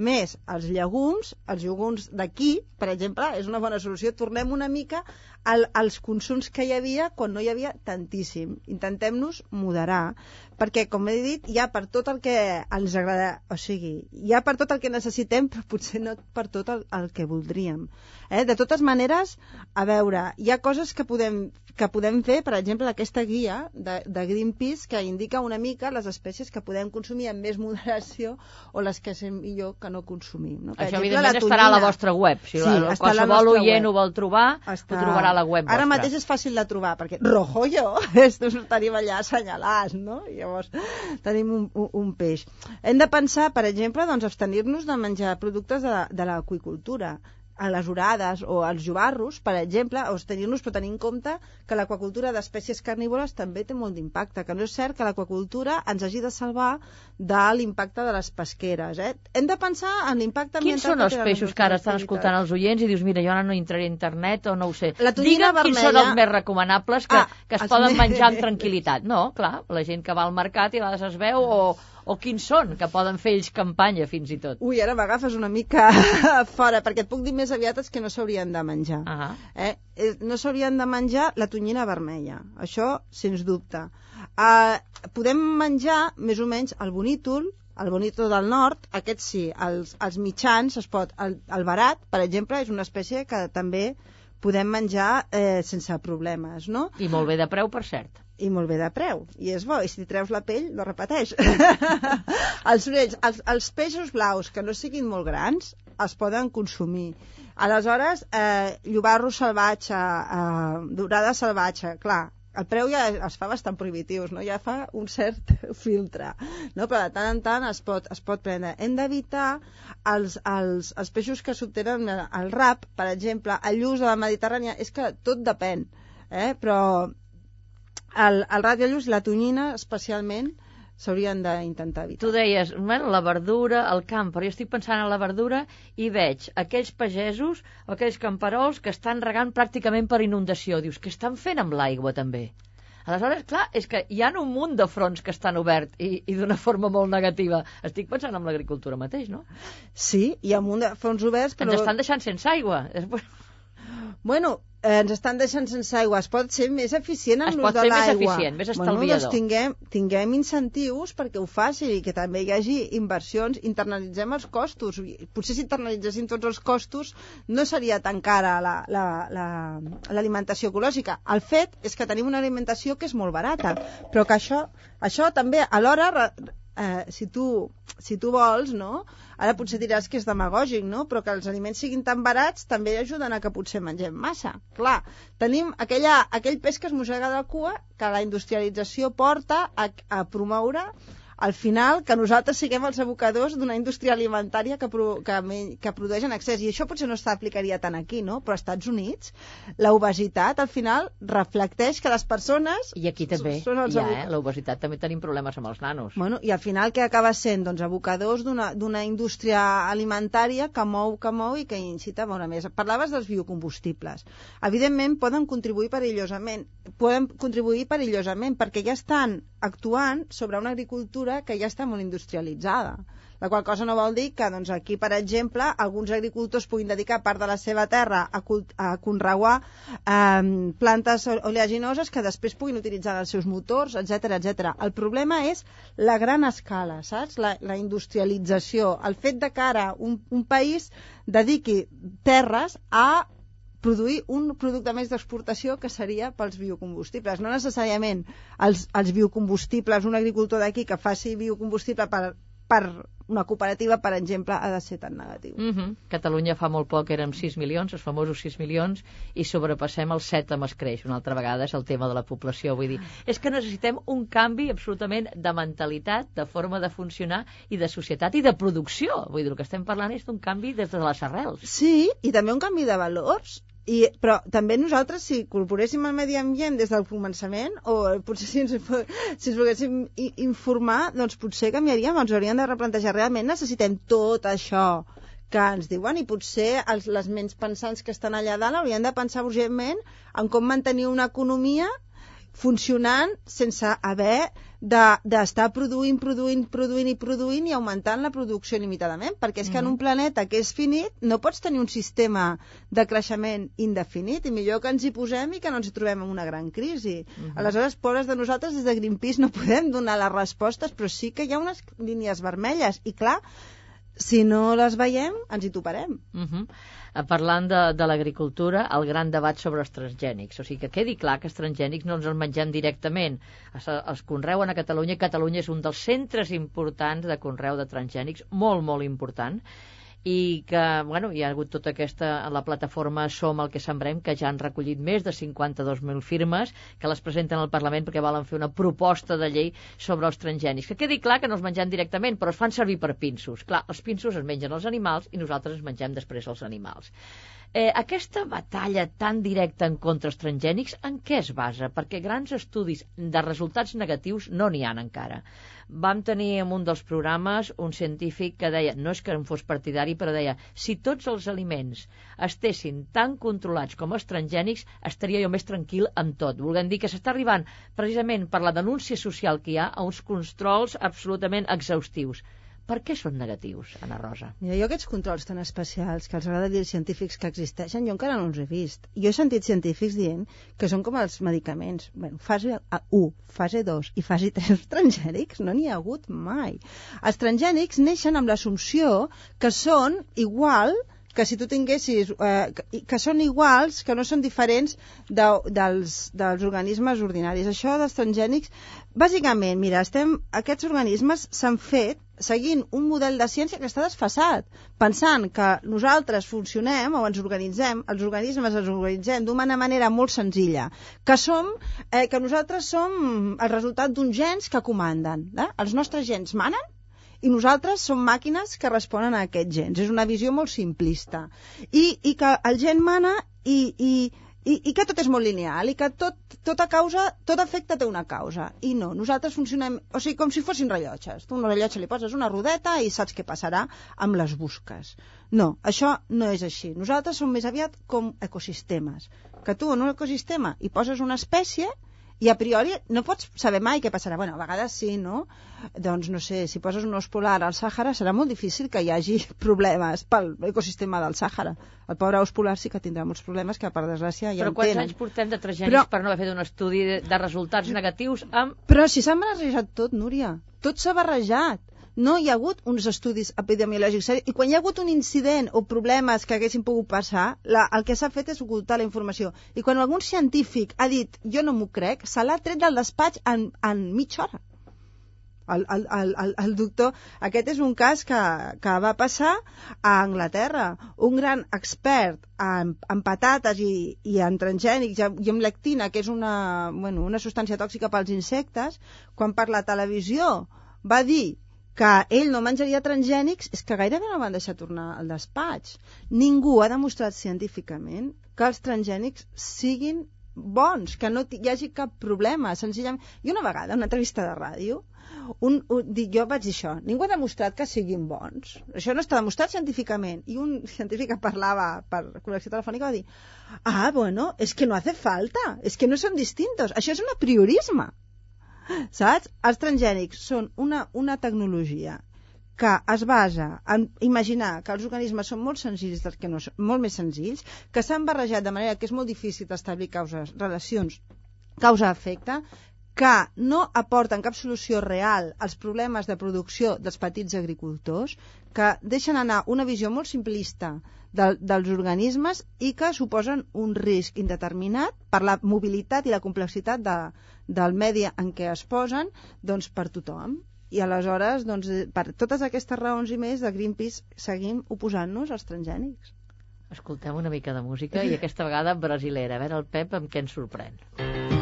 més els llegums, els llegums d'aquí, per exemple, és una bona solució. Tornem una mica al, als consums que hi havia quan no hi havia tantíssim. Intentem-nos moderar, perquè, com he dit, hi ha per tot el que ens agrada, o sigui, hi ha per tot el que necessitem, però potser no per tot el, el que voldríem. Eh? De totes maneres, a veure, hi ha coses que podem, que podem fer, per exemple, aquesta guia de, de Greenpeace que indica una mica les espècies que podem consumir amb més moderació o les que és millor que no consumim. No? Per Això, exemple, evidentment, estarà a la vostra web. Si sí, la, qualsevol oient web. ho vol trobar, Està... ho trobarà a la web vostra. Ara mateix és fàcil de trobar, perquè estos tenim allà assenyalats, no? I llavors tenim un, un, un peix. Hem de pensar, per exemple, doncs, abstenir-nos de menjar productes de, de l'aquicultura a les orades o als jubarros, per exemple, o tenir-los, però tenir en compte que l'aquacultura d'espècies carnívores també té molt d'impacte, que no és cert que l'aquacultura ens hagi de salvar de l'impacte de les pesqueres. Eh? Hem de pensar en l'impacte Quins ambiental són els peixos que ara estan escoltant els oients i dius, mira, jo ara no entraré a internet o no ho sé. La Digue'm quins són vermella- els més recomanables que, Ah, que es poden menjar amb tranquil·litat. No, clar, la gent que va al mercat i a vegades es veu o, o quins són, que poden fer ells campanya fins i tot. Ui, ara m'agafes una mica fora, perquè et puc dir més aviat els que no s'haurien de menjar. Ah, Eh? Eh, No s'haurien de menjar la tonyina vermella, això sens dubte. Uh, podem menjar més o menys el bonítol, el bonítol del nord, aquest sí, els, els mitjans es pot, el, el barat, per exemple, és una espècie que també podem menjar eh, sense problemes, no? I molt bé de preu, per cert. I molt bé de preu, i és bo, i si treus la pell, no repeteix. els orells, els, els peixos blaus que no siguin molt grans, es poden consumir. Aleshores, eh, llobarro salvatge, eh, dorada salvatge, clar, el preu ja es fa bastant prohibitius, no? ja fa un cert filtre, no? però de tant en tant es pot, es pot prendre. Hem d'evitar els, els, els peixos que s'obtenen al rap, per exemple, el lluç de la Mediterrània, és que tot depèn, eh? però el, el i la tonyina especialment, s'haurien d'intentar evitar. Tu deies, bueno, la verdura, el camp, però jo estic pensant en la verdura i veig aquells pagesos, aquells camperols que estan regant pràcticament per inundació. Dius, què estan fent amb l'aigua també? Aleshores, clar, és que hi ha un munt de fronts que estan oberts i, i d'una forma molt negativa. Estic pensant en l'agricultura mateix, no? Sí, hi ha un munt de fons oberts, però... ens estan deixant sense aigua. Després... Bueno, eh, ens estan deixant sense aigua. Es pot ser més eficient en Es l'ús pot de ser més l'aigua. eficient, més Bueno, estalviador. doncs tinguem, tinguem incentius perquè ho faci i que també hi hagi inversions. Internalitzem els costos. Potser si internalitzessin tots els costos no seria tan cara l'alimentació la, la, l'alimentació ecològica. El fet és que tenim una alimentació que és molt barata, però que això, això també alhora eh, si, tu, si tu vols, no? ara potser diràs que és demagògic, no? però que els aliments siguin tan barats també ajuden a que potser mengem massa. Clar, tenim aquella, aquell peix que es mossega de la cua que la industrialització porta a, a promoure al final que nosaltres siguem els abocadors d'una indústria alimentària que, pro, que, que produeix en excés. I això potser no s'aplicaria tant aquí, no? Però als Estats Units la obesitat al final reflecteix que les persones I aquí també són els ha, eh? l'obesitat. També tenim problemes amb els nanos. Bueno, I al final què acaba sent? Doncs abocadors d'una d'una indústria alimentària que mou, que mou i que incita a moure més. Parlaves dels biocombustibles. Evidentment poden contribuir perillosament, poden contribuir perillosament perquè ja estan actuant sobre una agricultura que ja està molt industrialitzada. La qual cosa no vol dir que doncs, aquí, per exemple, alguns agricultors puguin dedicar part de la seva terra a, a conreuar eh, plantes oleaginoses que després puguin utilitzar els seus motors, etc etc. El problema és la gran escala, saps? La, la industrialització, el fet de que ara un, un país dediqui terres a produir un producte més d'exportació que seria pels biocombustibles. No necessàriament els, els biocombustibles, un agricultor d'aquí que faci biocombustible per, per una cooperativa, per exemple, ha de ser tan negatiu. Mm -hmm. Catalunya fa molt poc érem 6 milions, els famosos 6 milions, i sobrepassem els 7 amb escreix. Una altra vegada és el tema de la població. Vull dir, és que necessitem un canvi absolutament de mentalitat, de forma de funcionar i de societat i de producció. Vull dir, el que estem parlant és d'un canvi des de les arrels. Sí, i també un canvi de valors. I, però també nosaltres, si incorporéssim el medi ambient des del començament, o potser si ens, si ens volguéssim informar, doncs potser canviaríem, ens hauríem de replantejar. Realment necessitem tot això que ens diuen i potser els, les ments pensants que estan allà dalt haurien de pensar urgentment en com mantenir una economia funcionant sense haver d'estar de, produint, produint, produint i produint i augmentant la producció limitadament, perquè és que en un planeta que és finit no pots tenir un sistema de creixement indefinit i millor que ens hi posem i que no ens trobem en una gran crisi. Aleshores, pobres de nosaltres, des de Greenpeace no podem donar les respostes, però sí que hi ha unes línies vermelles i clar, si no les veiem, ens hi toparem. Uh -huh. Parlant de, de l'agricultura, el gran debat sobre els transgènics. O sigui, que quedi clar que els transgènics no ens els mengem directament. Es, els conreuen a Catalunya. Catalunya és un dels centres importants de conreu de transgènics, molt, molt important. I que bueno, hi ha hagut tota aquesta, la plataforma Som el que sembrem, que ja han recollit més de 52.000 firmes, que les presenten al Parlament perquè volen fer una proposta de llei sobre els transgènics. Que quedi clar que no els mengem directament, però es fan servir per pinços. Clar, els pinços es mengen els animals i nosaltres ens mengem després els animals. Eh, aquesta batalla tan directa en contra els transgènics, en què es basa? Perquè grans estudis de resultats negatius no n'hi han encara vam tenir en un dels programes un científic que deia, no és que en fos partidari, però deia, si tots els aliments estessin tan controlats com els transgènics, estaria jo més tranquil amb tot. Volguem dir que s'està arribant, precisament per la denúncia social que hi ha, a uns controls absolutament exhaustius. Per què són negatius, Anna Rosa? Mira, jo aquests controls tan especials que els agrada dir als científics que existeixen, jo encara no els he vist. Jo he sentit científics dient que són com els medicaments. Bueno, fase 1, fase 2 i fase 3 transgènics no n'hi ha hagut mai. Els transgènics neixen amb l'assumpció que són igual que si tu tinguessis, eh, que, que són iguals, que no són diferents de, dels, dels organismes ordinaris. Això dels transgènics, bàsicament, mira, estem, aquests organismes s'han fet seguint un model de ciència que està desfassat, pensant que nosaltres funcionem o ens organitzem, els organismes ens organitzem d'una manera molt senzilla, que som, eh, que nosaltres som el resultat d'uns gens que comanden. Eh? Els nostres gens manen i nosaltres som màquines que responen a aquests gens. És una visió molt simplista. I, i que el gen mana i, i, i, i que tot és molt lineal i que tot, tota causa, tot efecte té una causa. I no, nosaltres funcionem, o sigui, com si fossin rellotges. Tu un rellotge li poses una rodeta i saps què passarà amb les busques. No, això no és així. Nosaltres som més aviat com ecosistemes. Que tu en un ecosistema hi poses una espècie i a priori no pots saber mai què passarà. Bueno, a vegades sí, no? Doncs no sé, si poses un os polar al Sàhara serà molt difícil que hi hagi problemes pel ecosistema del Sàhara. El pobre os polar sí que tindrà molts problemes que per desgràcia ja Però quants anys portem de transgènics Però... per no haver fet un estudi de, de resultats negatius amb... Però si s'ha barrejat tot, Núria. Tot s'ha barrejat no hi ha hagut uns estudis epidemiològics i quan hi ha hagut un incident o problemes que haguessin pogut passar, la, el que s'ha fet és ocultar la informació. I quan algun científic ha dit jo no m'ho crec, se l'ha tret del despatx en, en mitja hora. El, el, el, el doctor, aquest és un cas que, que va passar a Anglaterra. Un gran expert en, en patates i, i en transgènics i en lectina, que és una, bueno, una substància tòxica pels insectes, quan per la televisió va dir que ell no menjaria transgènics és que gairebé no van deixar tornar al despatx. Ningú ha demostrat científicament que els transgènics siguin bons, que no hi hagi cap problema. Senzillament, i una vegada, en una entrevista de ràdio, un, un, jo vaig dir això, ningú ha demostrat que siguin bons. Això no està demostrat científicament. I un científic que parlava per connexió telefònica va dir, ah, bueno, és que no hace falta, és que no són distintos, això és un apriorisme. Saps? Els transgènics són una, una tecnologia que es basa en imaginar que els organismes són molt senzills dels que no són, molt més senzills, que s'han barrejat de manera que és molt difícil d'establir causes, relacions causa-efecte, que no aporten cap solució real als problemes de producció dels petits agricultors, que deixen anar una visió molt simplista de, dels organismes i que suposen un risc indeterminat per la mobilitat i la complexitat de, del medi en què es posen doncs, per tothom. I aleshores, doncs, per totes aquestes raons i més, de Greenpeace seguim oposant-nos als transgènics. Escoltem una mica de música i aquesta vegada brasilera. A veure el Pep amb què ens sorprèn. Mm.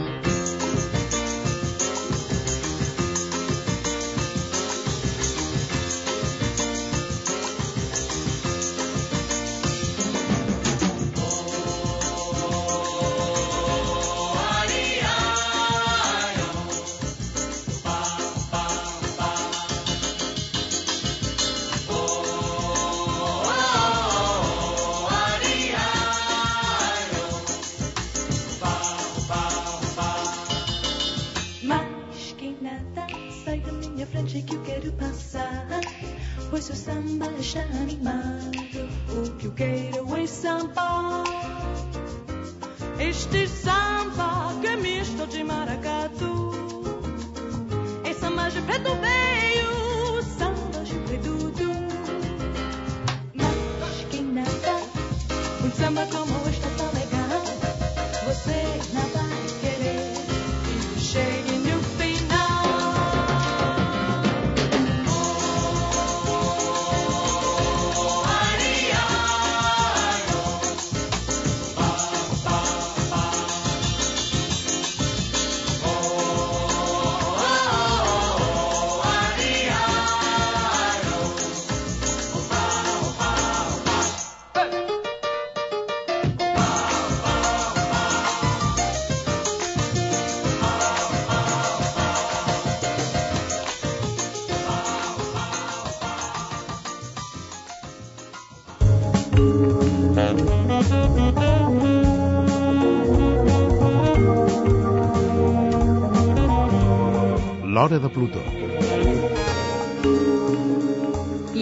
De Plutó.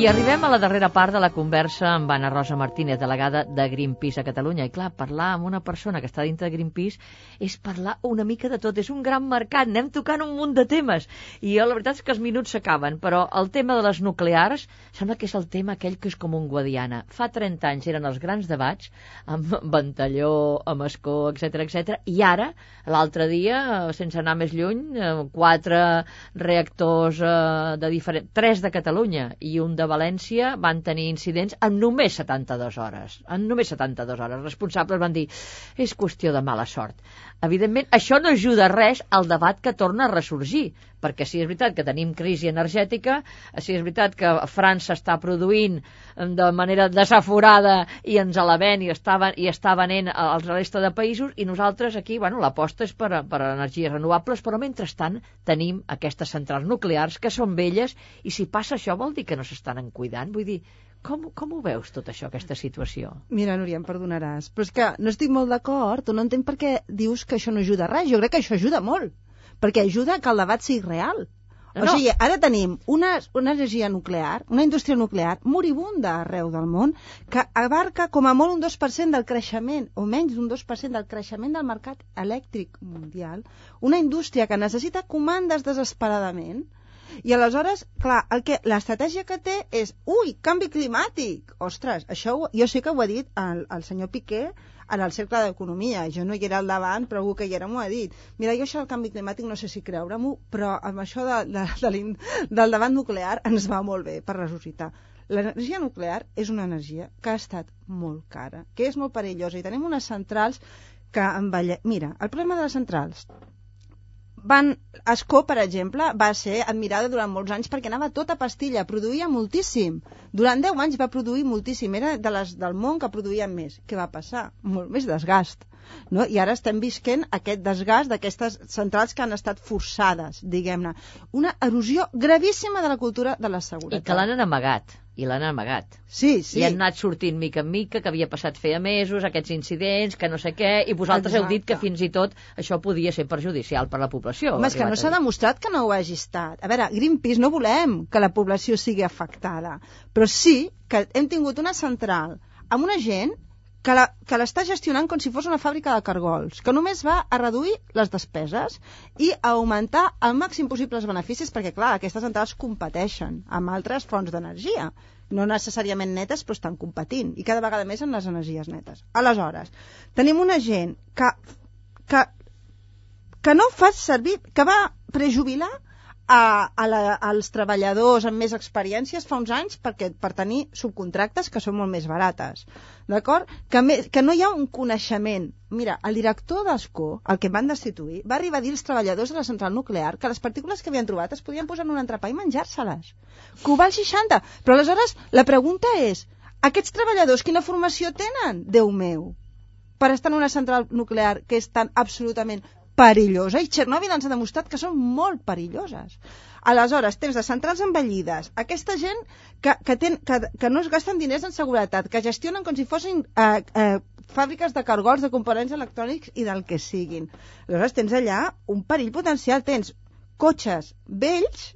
I arribem a la darrera part de la conversa amb Anna Rosa Martínez, delegada de Greenpeace a Catalunya. I clar, parlar amb una persona que està dintre de Greenpeace és parlar una mica de tot. És un gran mercat, anem tocant un munt de temes. I jo, la veritat és que els minuts s'acaben, però el tema de les nuclears sembla que és el tema aquell que és com un Guadiana. Fa 30 anys eren els grans debats amb Ventalló, amb Escó, etc etc. i ara, l'altre dia, sense anar més lluny, eh, quatre reactors eh, de diferent... tres de Catalunya i un de València van tenir incidents en només 72 hores. En només 72 hores. Responsables van dir és qüestió de mala sort. Evidentment, això no ajuda res al debat que torna a ressorgir, perquè si és veritat que tenim crisi energètica, si és veritat que França està produint de manera desaforada i ens la ven i està, i està venent als resta de països, i nosaltres aquí, bueno, l'aposta és per, a, per a energies renovables, però mentrestant tenim aquestes centrals nuclears que són velles, i si passa això vol dir que no s'estan cuidant, vull dir, com, com ho veus tot això, aquesta situació? Mira, Núria, em perdonaràs, però és que no estic molt d'acord, no entenc per què dius que això no ajuda a res. Jo crec que això ajuda molt, perquè ajuda que el debat sigui real. No, o sigui, ara tenim una, una energia nuclear, una indústria nuclear moribunda arreu del món, que abarca com a molt un 2% del creixement, o menys d'un 2% del creixement del mercat elèctric mundial, una indústria que necessita comandes desesperadament, i aleshores, clar, el que l'estratègia que té és, ui, canvi climàtic. Ostres, això ho, jo sé que ho ha dit el, el senyor Piqué en el cercle d'economia. Jo no hi era al davant, però algú que hi era m'ho ha dit. Mira, jo això del canvi climàtic no sé si creure-m'ho, però amb això de, de, de, de, del debat nuclear ens va molt bé per ressuscitar. L'energia nuclear és una energia que ha estat molt cara, que és molt perillosa i tenim unes centrals que envelle... Mira, el problema de les centrals van, Escó, per exemple, va ser admirada durant molts anys perquè anava tota pastilla, produïa moltíssim. Durant 10 anys va produir moltíssim, era de les del món que produïen més. Què va passar? Molt més desgast. No? I ara estem visquent aquest desgast d'aquestes centrals que han estat forçades, diguem-ne. Una erosió gravíssima de la cultura de la seguretat. I que l'han amagat i l'han amagat. Sí, sí. I han anat sortint mica en mica, que havia passat feia mesos, aquests incidents, que no sé què, i vosaltres Exacte. heu dit que fins i tot això podia ser perjudicial per la població. Home, és que no s'ha demostrat que no ho hagi estat. A veure, Greenpeace no volem que la població sigui afectada, però sí que hem tingut una central amb una gent que l'està gestionant com si fos una fàbrica de cargols, que només va a reduir les despeses i a augmentar al màxim possible els beneficis, perquè, clar, aquestes centrals competeixen amb altres fonts d'energia, no necessàriament netes, però estan competint, i cada vegada més en les energies netes. Aleshores, tenim una gent que, que, que no fa servir, que va prejubilar a, a la, als treballadors amb més experiències fa uns anys perquè, per tenir subcontractes que són molt més barates. D'acord? Que, me, que no hi ha un coneixement. Mira, el director d'Escó, el que van destituir, va arribar a dir als treballadors de la central nuclear que les partícules que havien trobat es podien posar en un entrepà i menjar-se-les. Que ho val 60. Però aleshores la pregunta és, aquests treballadors quina formació tenen? Déu meu per estar en una central nuclear que és tan absolutament perillosa i Txernòbil ens ha demostrat que són molt perilloses. Aleshores, tens de centrals envellides, aquesta gent que, que, ten, que, que no es gasten diners en seguretat, que gestionen com si fossin eh, eh, fàbriques de cargols, de components electrònics i del que siguin. Aleshores, tens allà un perill potencial, tens cotxes vells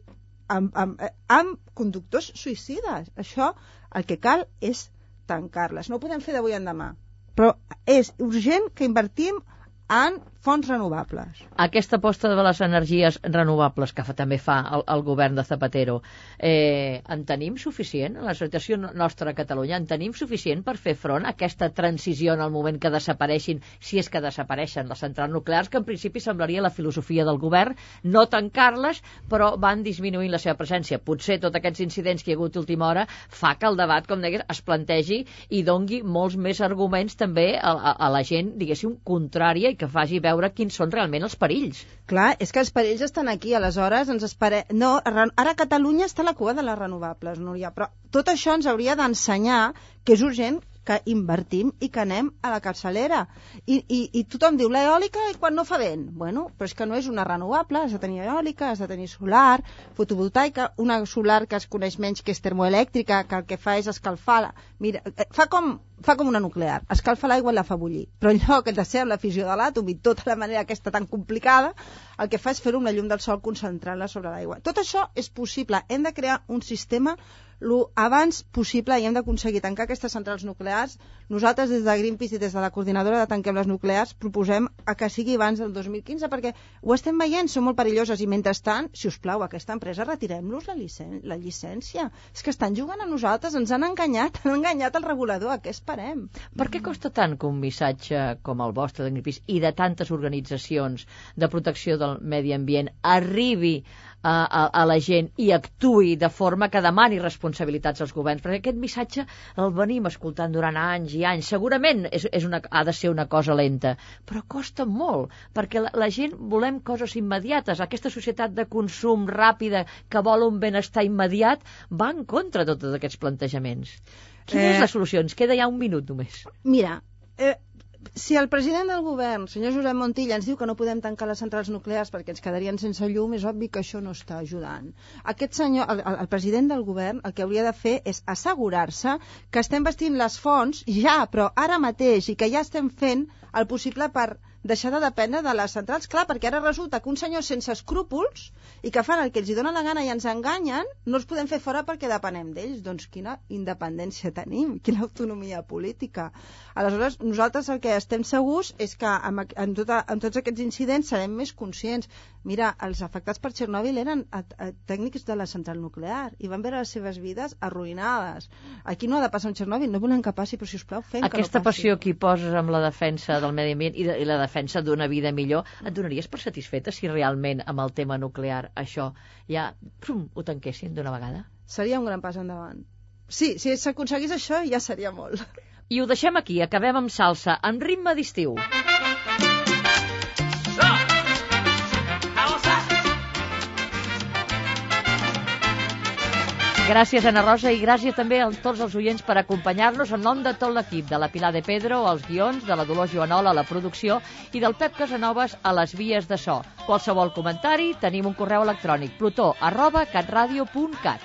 amb, amb, eh, amb conductors suïcides. Això el que cal és tancar-les. No ho podem fer d'avui en demà, però és urgent que invertim en fonts renovables. Aquesta aposta de les energies renovables que fa, també fa el, el govern de Zapatero, eh, en tenim suficient, en la situació no- nostra a Catalunya, en tenim suficient per fer front a aquesta transició en el moment que desapareixin, si és que desapareixen les centrals nuclears, que en principi semblaria la filosofia del govern, no tancar-les, però van disminuint la seva presència. Potser tots aquests incidents que hi ha hagut última hora fa que el debat, com deies, es plantegi i dongui molts més arguments també a, a, a la gent, diguéssim, contrària i que faci veure quins són realment els perills. Clar, és que els perills estan aquí, aleshores ens espere... No, ara Catalunya està a la cua de les renovables, Núria, però tot això ens hauria d'ensenyar que és urgent que invertim i que anem a la capçalera. I, i, i tothom diu l'eòlica i quan no fa vent. Bueno, però és que no és una renovable, has de tenir eòlica, has de tenir solar, fotovoltaica, una solar que es coneix menys que és termoelèctrica, que el que fa és escalfar... Mira, eh, fa com, fa com una nuclear, escalfa l'aigua i la fa bullir. Però en lloc de ser amb la fissió de l'àtom i tota la manera aquesta tan complicada, el que fa és fer-ho amb la llum del sol concentrant-la sobre l'aigua. Tot això és possible. Hem de crear un sistema abans possible i hem d'aconseguir tancar aquestes centrals nuclears. Nosaltres, des de Greenpeace i des de la coordinadora de Tanquem les Nuclears, proposem a que sigui abans del 2015 perquè ho estem veient, són molt perilloses i mentrestant, si us plau, aquesta empresa retirem-los la, la llicència. És que estan jugant a nosaltres, ens han enganyat, han enganyat el regulador, a què esperem? Per què costa tant que un missatge com el vostre de Greenpeace i de tantes organitzacions de protecció del medi ambient arribi a, a, a la gent i actui de forma que demani responsabilitats als governs, perquè aquest missatge el venim escoltant durant anys i anys. Segurament és, és una, ha de ser una cosa lenta, però costa molt, perquè la, la gent volem coses immediates. Aquesta societat de consum ràpida que vol un benestar immediat va en contra de tots aquests plantejaments. Quina eh... és la solució? Ens queda ja un minut només. Mira, eh, si el president del govern, senyor Josep Montilla, ens diu que no podem tancar les centrals nuclears perquè ens quedarien sense llum, és obvi que això no està ajudant. Aquest senyor, el, el president del govern, el que hauria de fer és assegurar-se que estem vestint les fonts ja, però ara mateix, i que ja estem fent el possible per deixar de dependre de les centrals. Clar, perquè ara resulta que un senyor sense escrúpols i que fan el que els hi dona la gana i ens enganyen, no els podem fer fora perquè depenem d'ells. Doncs quina independència tenim, quina autonomia política. Aleshores, nosaltres el que estem segurs és que amb, amb, tota, amb tots aquests incidents serem més conscients. Mira, els afectats per Txernòbil eren a, a, tècnics de la central nuclear i van veure les seves vides arruïnades. Aquí no ha de passar un Txernòbil, no volem que passi, però si us plau, fem Aquesta que no passi. passió que hi poses amb la defensa del medi ambient i, de, i la defensa d'una vida millor, et donaries per satisfeta si realment amb el tema nuclear això ja pum, ho tanquessin d'una vegada? Seria un gran pas endavant. Sí, si s'aconseguís això ja seria molt. I ho deixem aquí, acabem amb salsa, en ritme d'estiu. Gràcies, Ana Rosa, i gràcies també a tots els oients per acompanyar-nos en nom de tot l'equip, de la Pilar de Pedro, als guions, de la Dolors Joanola a la producció i del Pep Casanovas a les vies de so. Qualsevol comentari, tenim un correu electrònic, plutó arroba catradio.cat.